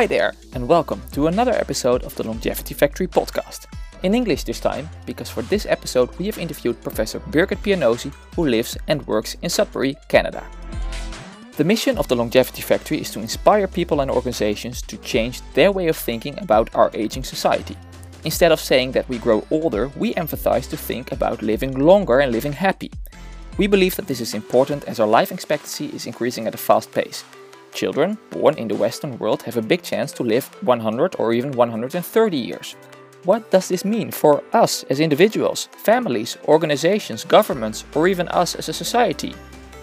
Hi there, and welcome to another episode of the Longevity Factory podcast. In English this time, because for this episode we have interviewed Professor Birgit Pianosi, who lives and works in Sudbury, Canada. The mission of the Longevity Factory is to inspire people and organizations to change their way of thinking about our aging society. Instead of saying that we grow older, we emphasize to think about living longer and living happy. We believe that this is important as our life expectancy is increasing at a fast pace, Children born in the Western world have a big chance to live 100 or even 130 years. What does this mean for us as individuals, families, organizations, governments, or even us as a society?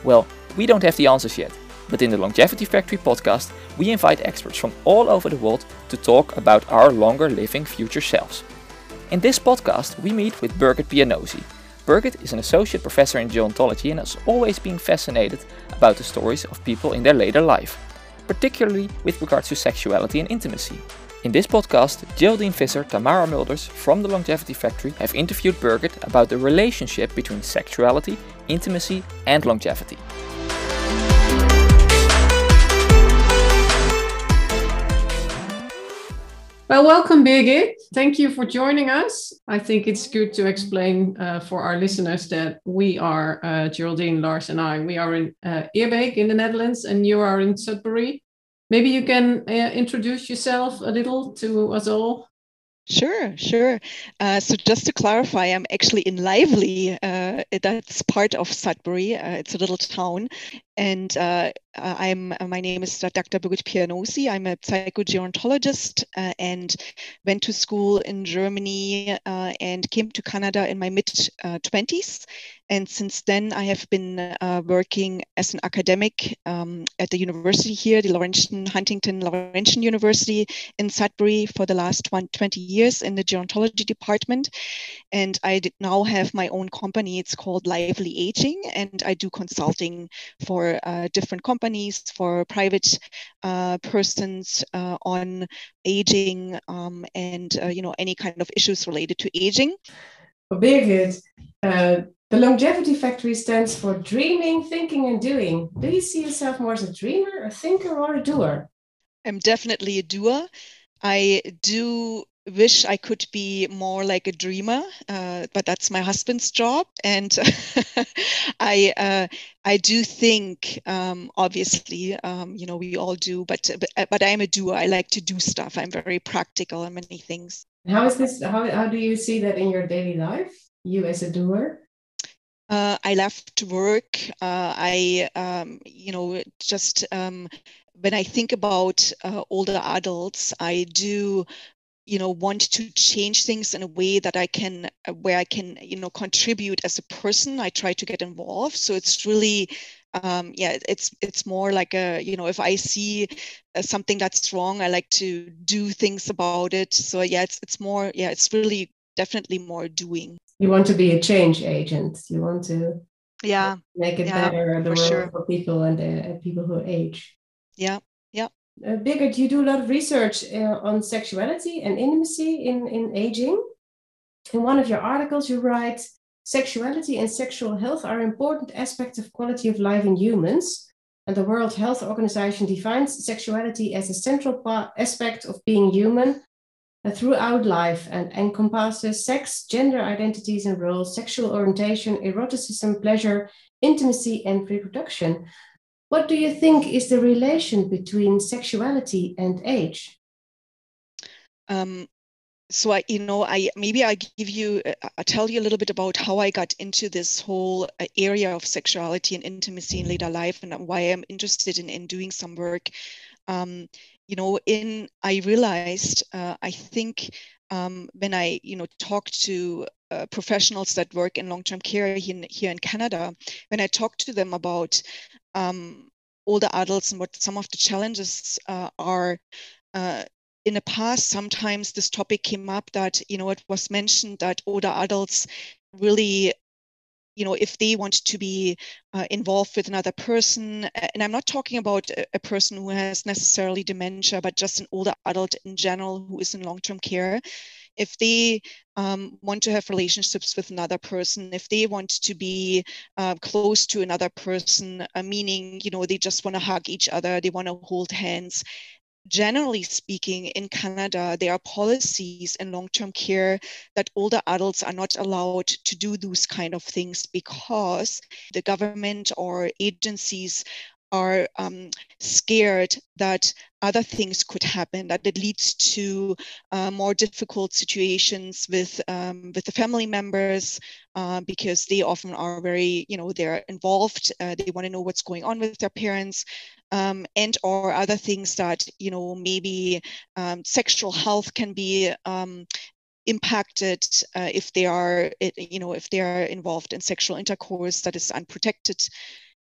Well, we don't have the answers yet, but in the Longevity Factory podcast, we invite experts from all over the world to talk about our longer living future selves. In this podcast, we meet with Birgit Pianosi, Birgit is an associate professor in gerontology and has always been fascinated about the stories of people in their later life, particularly with regards to sexuality and intimacy. In this podcast, Geraldine Visser, Tamara Mulders from the Longevity Factory have interviewed Birgit about the relationship between sexuality, intimacy, and longevity. Well, welcome, Birgit. Thank you for joining us. I think it's good to explain uh, for our listeners that we are uh, Geraldine, Lars, and I. We are in uh, Eerbeek in the Netherlands, and you are in Sudbury. Maybe you can uh, introduce yourself a little to us all. Sure, sure. Uh, so just to clarify, I'm actually in Lively. Uh, that's part of Sudbury. Uh, it's a little town, and uh, uh, I'm uh, my name is Dr. Birgit Pianosi. I'm a psychogerontologist uh, and went to school in Germany uh, and came to Canada in my mid 20s. And since then, I have been working as an academic um, at the university here, the Laurentian Huntington Laurentian University in Sudbury, for the last 20 years in the gerontology department. And I now have my own company. It's called Lively Aging, and I do consulting for uh, different companies, for private uh, persons uh, on aging um, and uh, you know any kind of issues related to aging. Very good. Uh, the Longevity Factory stands for dreaming, thinking, and doing. Do you see yourself more as a dreamer, a thinker, or a doer? I'm definitely a doer. I do wish I could be more like a dreamer, uh, but that's my husband's job, and I uh, I do think, um, obviously, um, you know, we all do, but but but I'm a doer. I like to do stuff. I'm very practical in many things. How is this? How how do you see that in your daily life? You as a doer. Uh, I love to work. Uh, I, um, you know, just um, when I think about uh, older adults, I do you know want to change things in a way that i can uh, where i can you know contribute as a person i try to get involved. So it's really um, yeah it's it's more like a you know if i see uh, something that's wrong i like to do things about it. So yeah it's it's more yeah it's really definitely more doing. You want to be a change agent. You want to yeah. make it yeah, better the for world sure. for people and uh, people who age. Yeah uh, you do a lot of research uh, on sexuality and intimacy in, in aging. In one of your articles, you write sexuality and sexual health are important aspects of quality of life in humans. And the World Health Organization defines sexuality as a central aspect of being human uh, throughout life and encompasses sex, gender identities and roles, sexual orientation, eroticism, pleasure, intimacy, and reproduction. What do you think is the relation between sexuality and age? Um, so I, you know, I maybe I give you, uh, I tell you a little bit about how I got into this whole uh, area of sexuality and intimacy in later life, and why I'm interested in in doing some work. Um, you know, in I realized, uh, I think um, when I, you know, talked to uh, professionals that work in long-term care here in, here in Canada, when I talked to them about um, older adults and what some of the challenges uh, are. Uh, in the past, sometimes this topic came up that, you know, it was mentioned that older adults really you know if they want to be uh, involved with another person and i'm not talking about a, a, person who has necessarily dementia but just an older adult in general who is in long-term care if they um, want to have relationships with another person, if they want to be uh, close to another person, uh, meaning, you know, they just want to hug each other, they want to hold hands, generally speaking, in Canada, there are policies in long term care that older adults are not allowed to do those kind of things because the government or agencies are um, scared that other things could happen, that it leads to uh, more difficult situations with um, with the family members uh, because they often are very, you know, they're involved. Uh, they want to know what's going on with their parents. Um, and or other things that you know maybe um, sexual health can be um, impacted uh, if they are you know if they are involved in sexual intercourse that is unprotected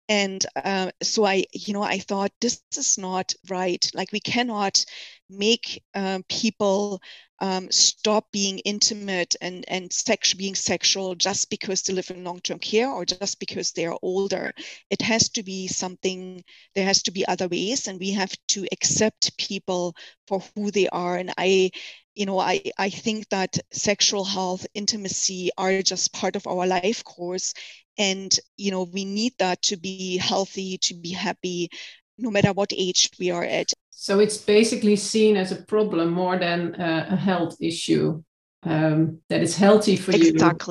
and uh, so i you know i thought this is not right. Like we cannot make um, people um, stop being intimate and and sex being sexual just because they live in long-term care or just because they are older. It has to be something there has to be other ways and we have to accept people for who they are. And i you know i i think that sexual health intimacy are just part of our life course and you know we need that to be healthy to be happy no matter what age we are at. So it's basically seen as a problem more than uh, a health issue um, that is healthy for exactly.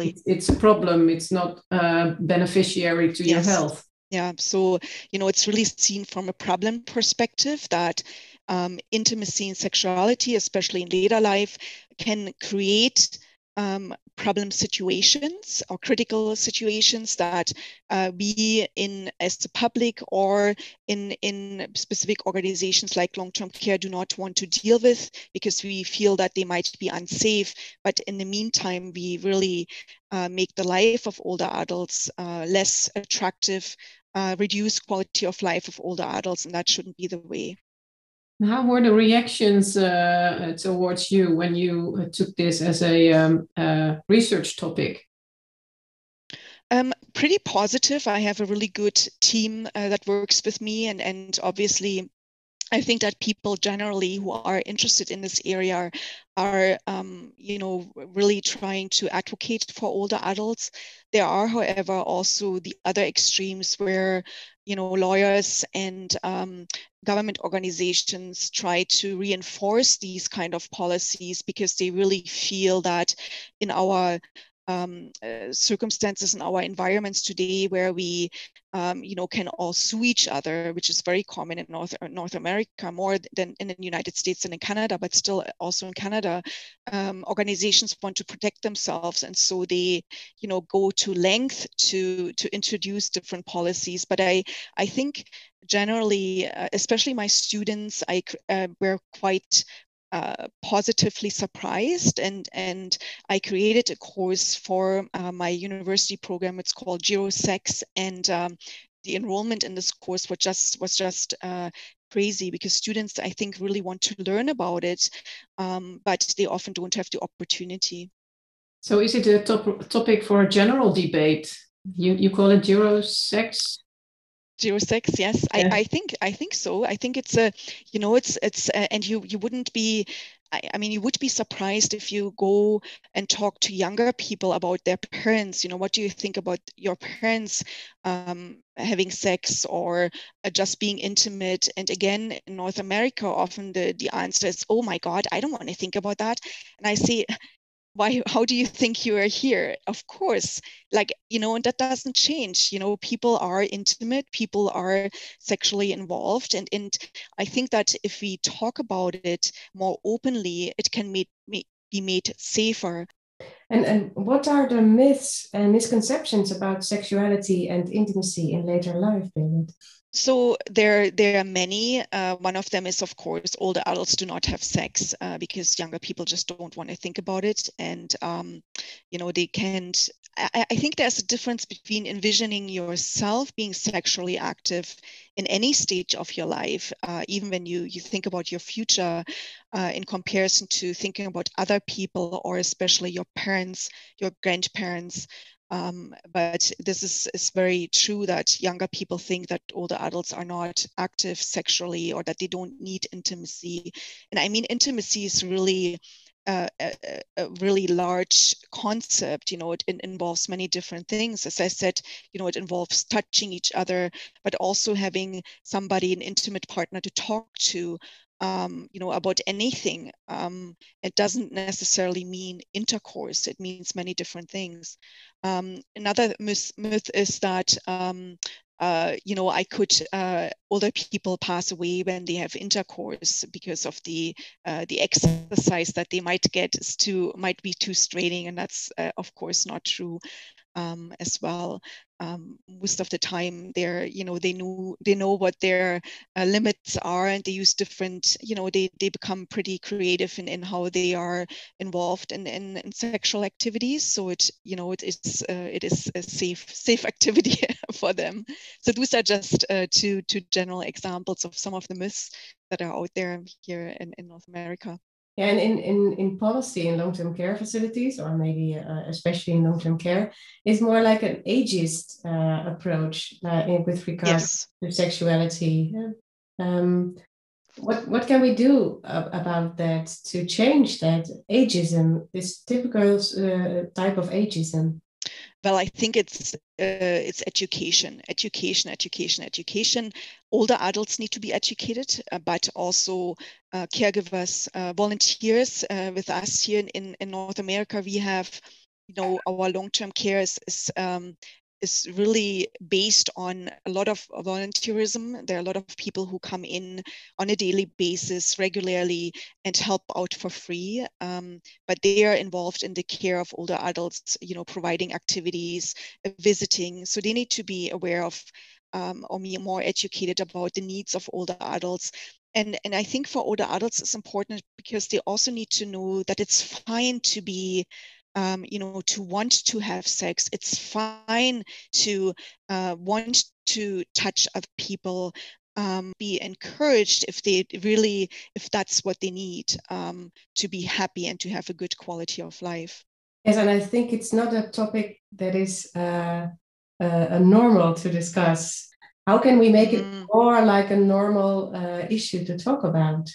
you. Exactly. It's a problem. It's not uh, beneficiary to yes. your health. Yeah. So you know it's really seen from a problem perspective that um, intimacy and sexuality especially in later life can create um, problem situations or critical situations that uh, we in as the public or in in specific organizations like long-term care do not want to deal with because we feel that they might be unsafe. But in the meantime we really uh, make the life of older adults uh, less attractive uh, reduce quality of life of older adults and that shouldn't be the way how were the reactions uh, towards you when you uh, took this as a um, uh, research topic? Um, pretty positive. I have a really good team uh, that works with me, and and obviously, I think that people generally who are interested in this area are, um, you know, really trying to advocate for older adults. There are, however, also the other extremes where you know, lawyers and um, government organizations try to reinforce these kind of policies because they really feel that in our um, uh, circumstances in our environments today where we um, you know can all sue each other which is very common in north uh, north america more than in the united states and in canada but still also in canada um, organizations want to protect themselves. And so they you know go to length to to introduce different policies. But i i think generally, uh, especially my students, I uh, were quite uh, positively surprised and and I created a course for uh, my university program. It's called Zero Sex and um, the enrollment in this course was just was just uh, crazy because students I think really want to learn about it, um, but they often don't have the opportunity. So is it a top, topic for a general debate? You you call it zero sex? Zero six yes. Yeah. I, I think i think so. I think it's a you know it's it's uh, and you you wouldn't be I, mean you would be surprised if you go and talk to younger people about their parents. You know what do you think about your parents um, having sex or uh, just being intimate? And again in north america often the the answer is oh my god i don't want to think about that. And i say why how do you think you are here of course like you know and that doesn't change you know people are intimate people are sexually involved and and i think that if we talk about it more openly it can make, be made safer and and what are the myths and misconceptions about sexuality and intimacy in later life David? So there, there are many. Uh, one of them is, of course, older adults do not have sex uh, because younger people just don't want to think about it, and um, you know they can't. I, I, think there's a difference between envisioning yourself being sexually active in any stage of your life, uh, even when you you think about your future, uh, in comparison to thinking about other people or especially your parents, your grandparents. Um, but this is, is very true that younger people think that older adults are not active sexually or that they don't need intimacy. And I mean, intimacy is really uh, a, a, really large concept. You know, it, it, involves many different things. As I said, you know, it involves touching each other, but also having somebody, an intimate partner to talk to. Um, you know, about anything. Um, it doesn't necessarily mean intercourse. It means many different things. Um, another myth, myth, is that um, uh, you know, I could uh, older people pass away when they have intercourse because of the uh, the exercise that they might get is too might be too straining, and that's uh, of course not true um, as well. Um, most of the time, they're you know they know they know what their uh, limits are, and they use different you know they they become pretty creative in, in how they are involved in, in, in sexual activities. So it you know it is uh, it is a safe safe activity for them. So those are just uh, two two general examples of some of the myths that are out there here in, in North America. Yeah, and in, in, in policy in long-term care facilities, or maybe uh, especially in long-term care, is more like an ageist uh, approach uh, in, with regard yes. to sexuality. Um, what what can we do about that to change that ageism, this typical uh, type of ageism? Well, I think it's uh, it's education, education, education, education. Older adults need to be educated, uh, but also uh, caregivers, uh, volunteers uh, with us here in, in North America. We have, you know, our long-term care is, is um, is really based on a lot of volunteerism. There are a lot of people who come in on a daily basis regularly and help out for free. Um, but they are involved in the care of older adults, you know, providing activities, visiting. So they need to be aware of um, or be more educated about the needs of older adults. And, and I think for older adults, it's important because they also need to know that it's fine to be um, you know, to want to have sex. It's fine to uh, want to touch other people. Um, be encouraged if they really, if that's what they need um, to be happy and to have a good quality of life. Yes, and I think it's not a topic that is uh, uh, normal to discuss. How can we make it mm. more like a normal uh, issue to talk about?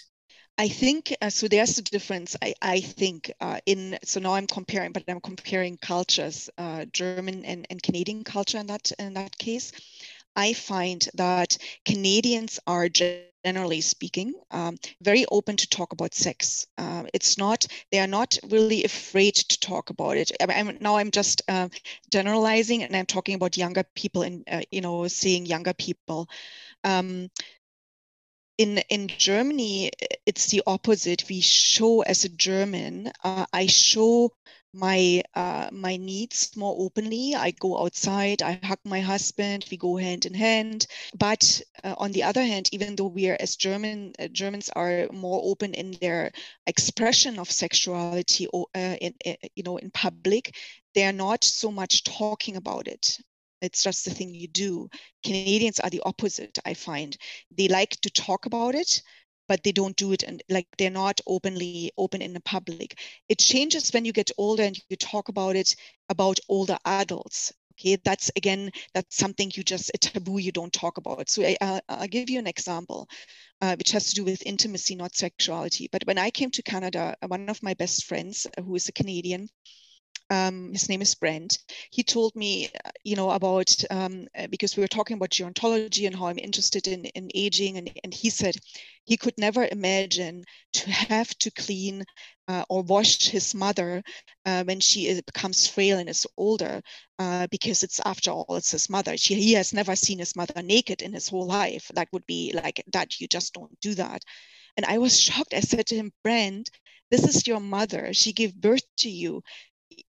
I think uh, so. There's a difference. I I think uh, in so now I'm comparing, but I'm comparing cultures, uh, German and, and Canadian culture in that in that case. I find that Canadians are generally speaking um, very open to talk about sex. Uh, it's not they are not really afraid to talk about it. I, am now I'm just uh, generalizing, and I'm talking about younger people and uh, you know seeing younger people. Um, in in Germany, it's the opposite. We show as a German, uh, I show my uh, my needs more openly. I go outside, I hug my husband, we go hand in hand. But uh, on the other hand, even though we are as German uh, Germans are more open in their expression of sexuality, uh, in, in, you know, in public, they are not so much talking about it. It's just the thing you do. Canadians are the opposite, I find. They like to talk about it, but they don't do it and like they're not openly open in the public. It changes when you get older and you talk about it about older adults. Okay, that's again, that's something you just a taboo you don't talk about. So I, will give you an example, uh, which has to do with intimacy, not sexuality. But when I came to Canada, one of my best friends, who is a Canadian, um, his name is Brent. He told me, uh, you know, about um, uh, because we were talking about gerontology and how I'm interested in, in aging, and, and he said he could never imagine to have to clean uh, or wash his mother uh, when she is, becomes frail and is older, uh, because it's after all it's his mother. She, he has never seen his mother naked in his whole life. That would be like that. You just don't do that. And I was shocked. I said to him, Brent, this is your mother. She gave birth to you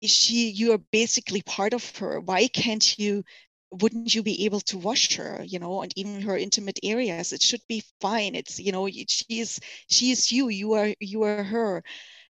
she you are basically part of her. Why can't you wouldn't you be able to wash her you know and even her intimate areas? It should be fine. It's you know she is she is you. You are you are her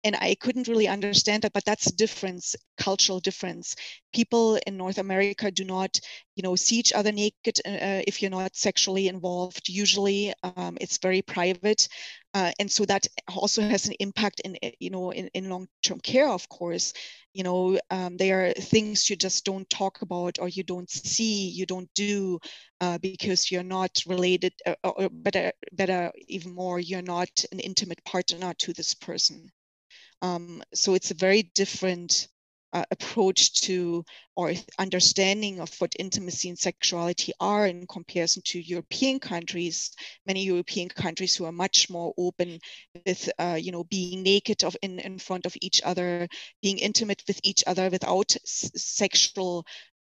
and I couldn't really understand that, but that's difference, cultural difference. People in North America do not, you know, see each other naked uh, uh, if you're not sexually involved. Usually, um, it's very private, uh, and so that also has an impact in, uh, you know, in, in long-term care. Of course, you know, um, there are things you just don't talk about or you don't see, you don't do uh, because you're not related, uh, or better, better even more, you're not an intimate partner to this person. Um, so it's a very different uh, approach to or understanding of what intimacy and sexuality are in comparison to European countries, many European countries who are much more open with, uh, you know, being naked of in, in front of each other, being intimate with each other without sexual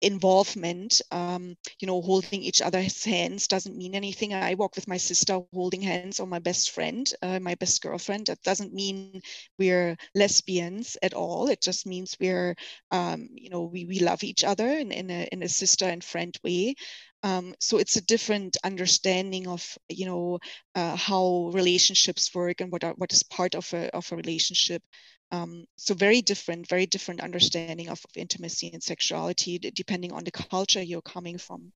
involvement um, you know holding each other's hands doesn't mean anything. I walk with my sister holding hands or my best friend uh, my best girlfriend. That doesn't mean we're lesbians at all. It just means we're um, you know we, we love each other in, in, a, in a sister and friend way um, so it's a different understanding of you know uh, how relationships work and what are, what is part of a, of a relationship um, so very different, very different understanding of, of, intimacy and sexuality depending on the culture you're coming from.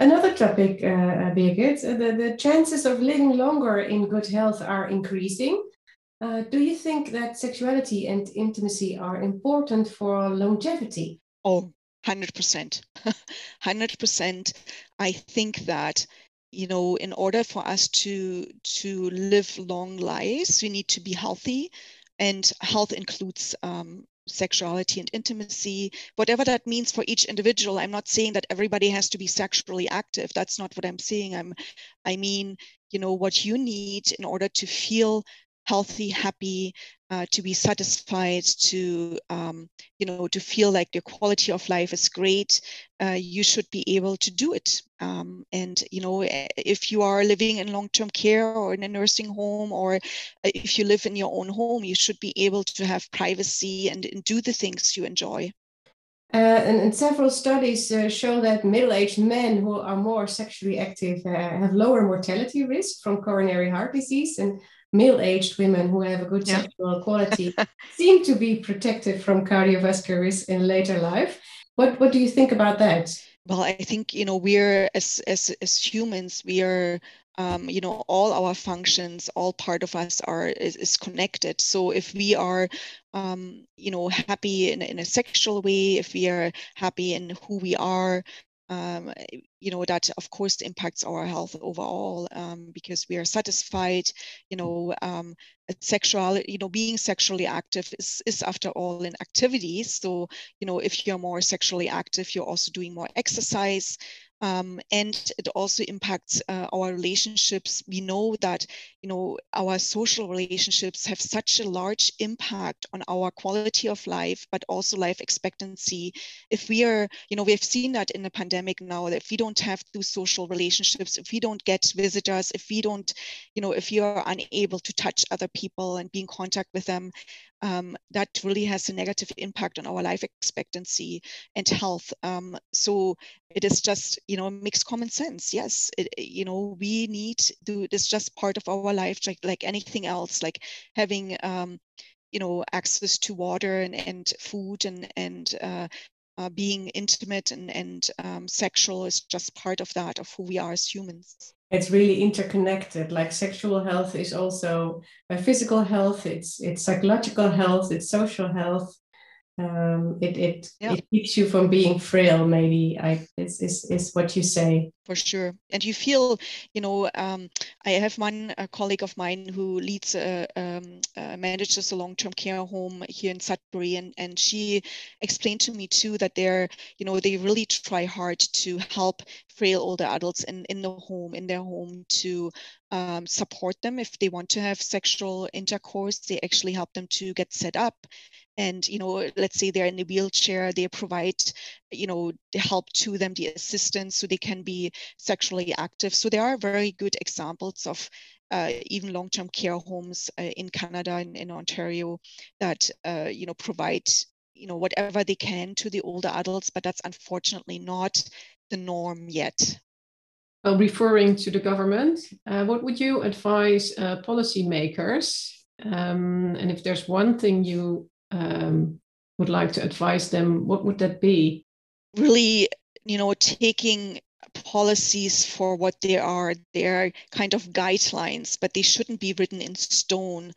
Another topic, uh, uh Birgit, uh, the, the chances of living longer in good health are increasing. Uh, do you think that sexuality and intimacy are important for longevity? Oh, 100%. 100%. I think that you know in order for us to to live long lives we need to be healthy and health includes um, sexuality and intimacy, whatever that means for each individual. I'm not saying that everybody has to be sexually active. That's not what I'm saying. I'm, I mean, you know, what you need in order to feel healthy, happy, uh, to be satisfied, to um, you know, to feel like the quality of life is great, uh, you should be able to do it. Um, and you know, eh, if you are living in long-term care or in a nursing home, or uh, if you live in your own home, you should be able to have privacy and, and do the things you enjoy. Uh, and, and, several studies uh, show that middle-aged men who are more sexually active uh, have lower mortality risk from coronary heart disease and middle-aged women who have a good yeah. sexual quality seem to be protected from cardiovascular risk in later life. What what do you think about that? Well, I think you know we're as as as humans we are um, you know all our functions all part of us are is, is connected so if we are um, you know happy in, in a sexual way if we are happy in who we are um, you know that of course impacts our health overall um, because we are satisfied you know um, sexual you know being sexually active is, is after all an activity so you know if you're more sexually active you're also doing more exercise um, and it also impacts uh, our relationships. We know that you know our social relationships have such a large impact on our quality of life, but also life expectancy. If we are, you know, we've seen that in the pandemic now that if we don't have those social relationships, if we don't get visitors, if we don't, you know, if you are unable to touch other people and be in contact with them, um, that really has a negative impact on our life expectancy and health. Um, so it is just, you know, makes common sense. Yes, it, you know, we need to, it's just part of our life, like, like anything else, like having, um, you know, access to water and, and food and, and uh, uh, being intimate and, and um, sexual is just part of that, of who we are as humans it's really interconnected like sexual health is also a physical health it's it's psychological health it's social health um, it it, yeah. it keeps you from being frail maybe i is, is is what you say for sure. And you feel you know um, i have one colleague of mine who leads um, uh, manages a long-term care home here in sudbury and and she explained to me too that they're you know they really try hard to help frail older adults in in the home in their home to um, support them if they want to have sexual intercourse. They actually help them to get set up. And you know let's say they're in a wheelchair they provide you know help to them the assistance so they can be sexually active. So there are very good examples of uh, even long-term care homes uh, in canada and in ontario that uh, you know provide you know whatever they can to the older adults but that's unfortunately not the norm yet. Well referring to the government uh, what would you advise uh, policymakers? Um, and if there's one thing you um, would like to advise them, what would that be? Really, you know, taking policies for what they are. They're kind of guidelines, but they shouldn't be written in stone.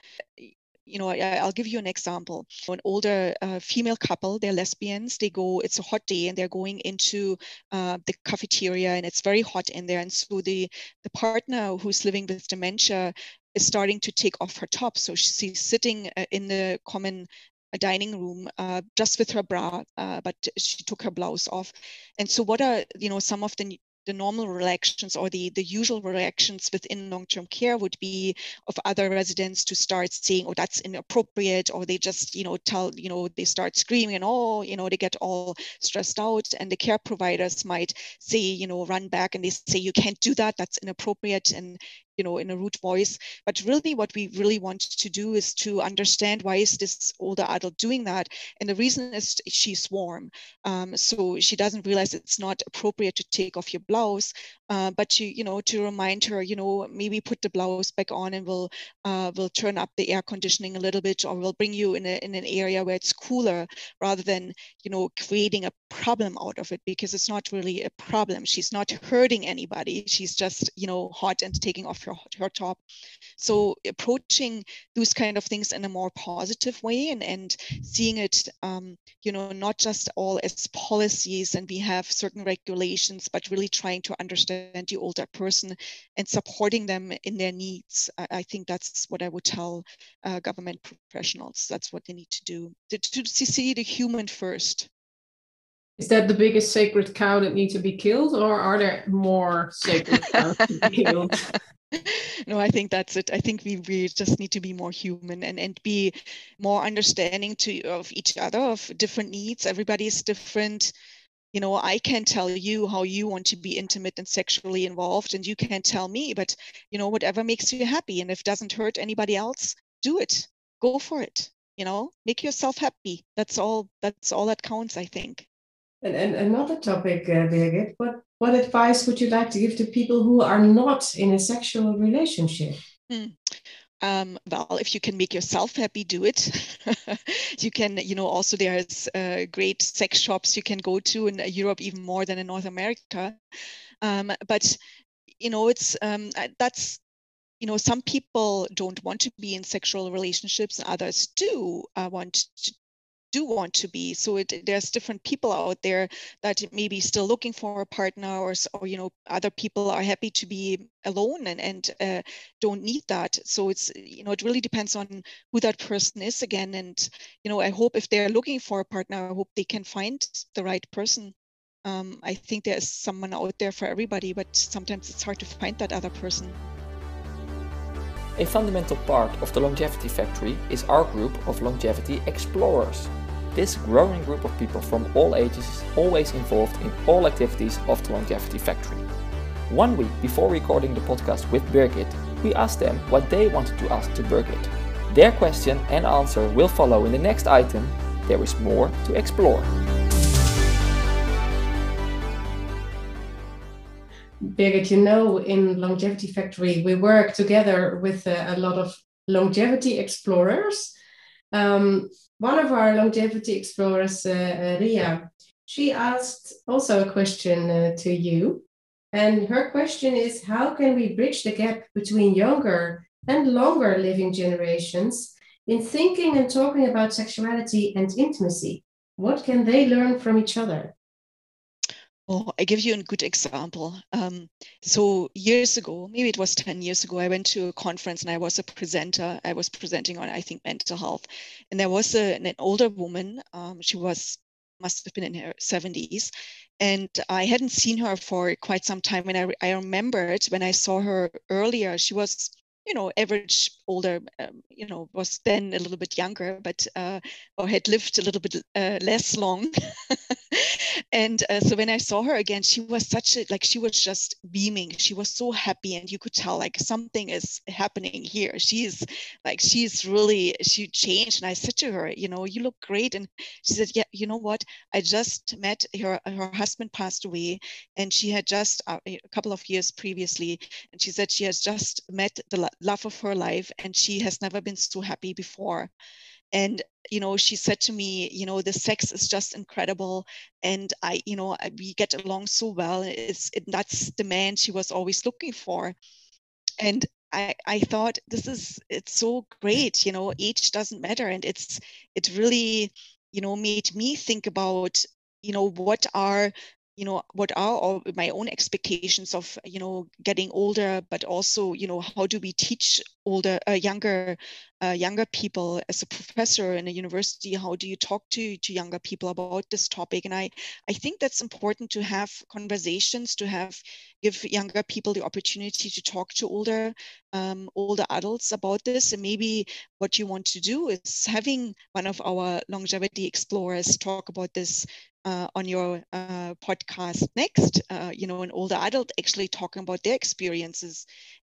You know, I, will give you an example. An older uh, female couple, they're lesbians. They go, it's a hot day, and they're going into uh, the cafeteria, and it's very hot in there. And so the the partner who's living with dementia is starting to take off her top. So she's sitting uh, in the common a dining room uh, just with her bra, uh, but she took her blouse off. And so, what are you know some of the the normal reactions or the, the usual reactions within long-term care would be of other residents to start saying, oh, that's inappropriate, or they just, you know, tell, you know, they start screaming and oh, you know, they get all stressed out. And the care providers might say, you know, run back and they say, you can't do that, that's inappropriate. And you know in a rude voice. But really what we really want to do is to understand why is this older adult doing that? And the reason is she's warm. Um, so she doesn't realize it's not appropriate to take off your blouse. Uh, but to you know to remind her you know maybe put the blouse back on and we'll uh, we'll turn up the air conditioning a little bit or we'll bring you in, a, in an area where it's cooler rather than you know creating a problem out of it because it's not really a problem. She's not hurting anybody. She's just you know hot and taking off her, her top so approaching those kind of things in a more positive way and and seeing it um, you know not just all as policies and we have certain regulations but really trying to understand the older person and supporting them in their needs. I, I think that's what I would tell uh, government professionals. That's what they need to do to, to, to see the human first. Is that the biggest sacred cow that needs to be killed, or are there more sacred cows to be killed? no i think that's it. I think we, we just need to be more human and, and be more understanding to of each other of different needs. Everybody is different. You know i can tell you how you want to be intimate and sexually involved and you can't tell me but you know whatever makes you happy and if doesn't hurt anybody else do it. Go for it you know? Make yourself happy. That's all that's all that counts i think and, and another topic uh, birgit what what advice would you like to give to people who are not in a sexual relationship hmm um, well, if you can make yourself happy, do it. you can, you know, also there's uh, great sex shops you can go to in Europe, even more than in North America. Um, but, you know, it's um, that's, you know, some people don't want to be in sexual relationships, others do uh, want to, do want to be. So it, there's different people out there that may be still looking for a partner, or, you know, other people are happy to be alone and and uh, don't need that. So it's you know, it really depends on who that person is again. And you know, I hope if they're looking for a partner, I hope they can find the right person. Um, I think there's someone out there for everybody, but sometimes it's hard to find that other person. A fundamental part of the Longevity Factory is our group of longevity explorers. This growing group of people from all ages is always involved in all activities of the Longevity Factory. One week before recording the podcast with Birgit, we asked them what they wanted to ask to Birgit. Their question and answer will follow in the next item. There is more to explore. Birgit, you know, in Longevity Factory, we work together with a, a lot of longevity explorers. Um, one of our longevity explorers, uh, uh, Ria, she asked also a question uh, to you. And her question is How can we bridge the gap between younger and longer living generations in thinking and talking about sexuality and intimacy? What can they learn from each other? Oh, I give you a good example. Um, so years ago, maybe it was 10 years ago, I went to a conference and I was a presenter. I was presenting on, I think, mental health. And there was a, an older woman. Um, she was, must have been in her 70s. And I hadn't seen her for quite some time. And I, I remembered when I saw her earlier, she was you know, average older, um, you know, was then a little bit younger, but uh, or had lived a little bit uh, less long. and uh, so when I saw her again, she was such a like she was just beaming. She was so happy, and you could tell like something is happening here. She's like she's really she changed. And I said to her, you know, you look great. And she said, yeah, you know what? I just met her. Her husband passed away, and she had just uh, a couple of years previously, and she said she has just met the love of her life and she has never been so happy before. And you know she said to me you know the sex is just incredible and i you know we get along so well. It's it, that's the man she was always looking for. And I, I thought this is it's so great you know age doesn't matter. And it's it really you know made me think about you know what are you know what are all my own expectations of you know getting older but also you know how do we teach older uh, younger uh, younger people as a professor in a university how do you talk to to younger people about this topic? And i i think that's important to have conversations to have give younger people the opportunity to talk to older um, older adults about this. And maybe what you want to do is having one of our longevity explorers talk about this uh, on your uh, podcast next, uh, you know, an older adult actually talking about their experiences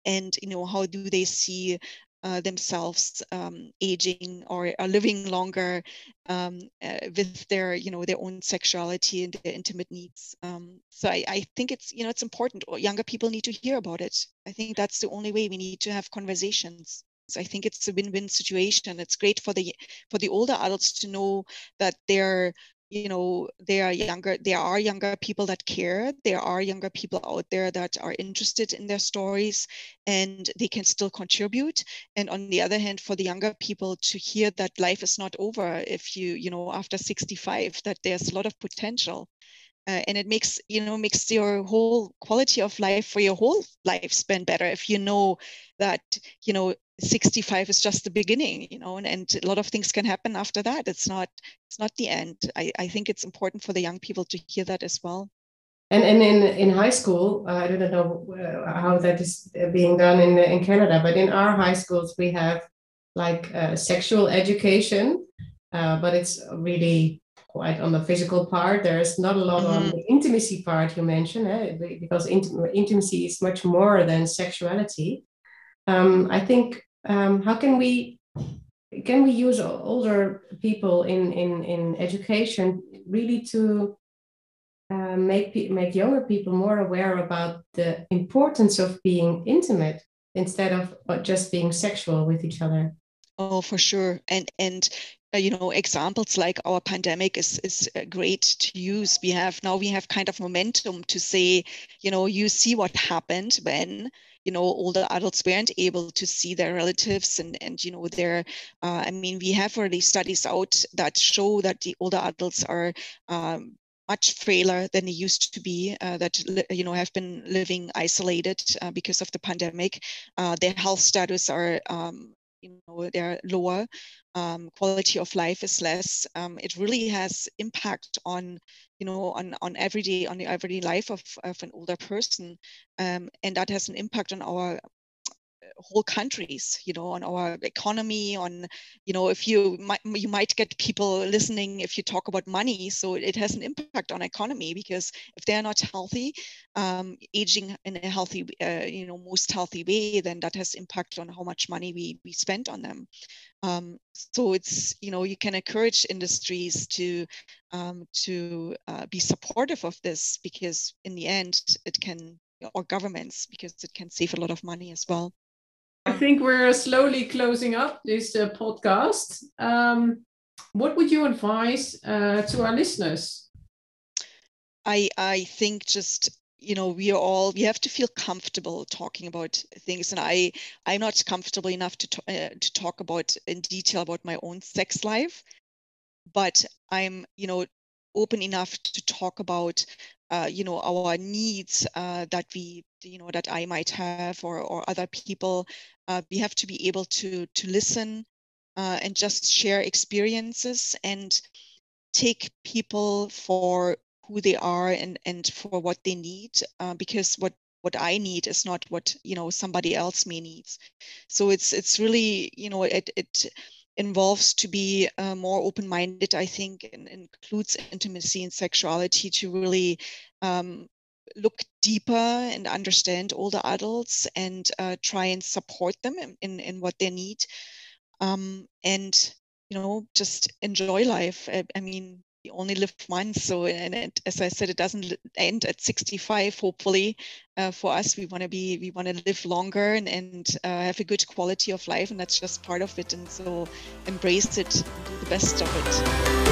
and, you know, how do they see uh, themselves um, aging or are living longer um, uh, with their you know their own sexuality and their intimate needs. Um, so I, I, think it's you know it's important. Younger people need to hear about it. I think that's the only way we need to have conversations. So i think it's a win-win situation. It's great for the for the older adults to know that they're you know there are younger there are younger people that care. There are younger people out there that are interested in their stories and they can still contribute. And on the other hand for the younger people to hear that life is not over if you you know after 65 that there's a lot of potential uh, and it makes you know makes your whole quality of life for your whole lifespan better if you know that you know 65 is just the beginning you know and, and a lot of things can happen after that. It's not it's not the end. I, I think it's important for the young people to hear that as well. And and in in high school uh, i don't know uh, how that is being done in in canada but in our high schools we have like uh, sexual education uh, but it's really quite on the physical part there's not a lot mm-hmm. on the intimacy part you mentioned eh? because int- intimacy is much more than sexuality um, I think um, how can we can we use older people in in in education really to uh, make make younger people more aware about the importance of being intimate instead of just being sexual with each other oh for sure and and uh, you know examples like our pandemic is is uh, great to use. We have now we have kind of momentum to say you know you see what happened when you know older adults weren't able to see their relatives and and you know their uh, i mean we have already studies out that show that the older adults are um, much frailer than they used to be uh, that you know have been living isolated uh, because of the pandemic. Uh, their health status are um, you know they're lower um, quality of life is less. Um, it really has impact on you know on on everyday on the everyday life of, of an older person. Um, and that has an impact on our whole countries you know on our economy on you know if you might you might get people listening if you talk about money so it has an impact on economy because if they're not healthy um, aging in a healthy uh, you know most healthy way then that has impact on how much money we we spend on them. Um, so it's you know you can encourage industries to um, to uh, be supportive of this because in the end it can or governments because it can save a lot of money as well I think we're slowly closing up this uh, podcast. Um, what would you advise uh, to our listeners? I I think just you know we are all we have to feel comfortable talking about things and i i'm not comfortable enough to, uh, to talk about in detail about my own sex life but i'm you know open enough to talk about uh, you know our needs uh, that we you know that I might have or or other people. Uh, we have to be able to to listen uh, and just share experiences and take people for who they are and and for what they need uh, because what what I need is not what you know somebody else may need. So it's it's really you know it it involves to be uh, more open-minded i think and includes intimacy and sexuality to really um, look deeper and understand older adults and uh, try and support them in, in, in what they need. Um, and you know just enjoy life. I, I, mean only live once so and it, as i said it doesn't end at 65 hopefully uh, for us we want to be we want to live longer and, and uh, have a good quality of life and that's just part of it and so embrace it do the best of it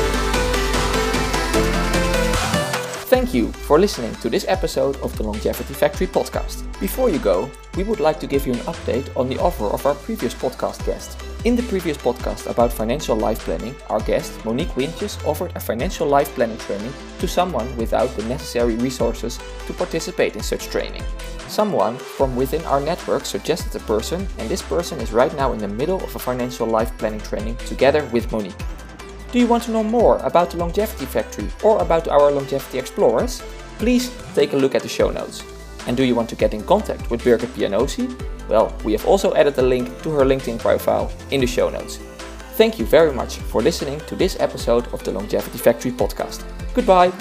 Thank you for listening to this episode of the Longevity Factory podcast. Before you go, we would like to give you an update on the offer of our previous podcast guest. In the previous podcast about financial life planning, our guest, Monique Wintjes, offered a financial life planning training to someone without the necessary resources to participate in such training. Someone from within our network suggested a person, and this person is right now in the middle of a financial life planning training together with Monique. Do you want to know more about the Longevity Factory or about our Longevity Explorers? Please take a look at the show notes. And do you want to get in contact with Birgit Pianosi? Well, we have also added a link to her LinkedIn profile in the show notes. Thank you very much for listening to this episode of the Longevity Factory podcast. Goodbye.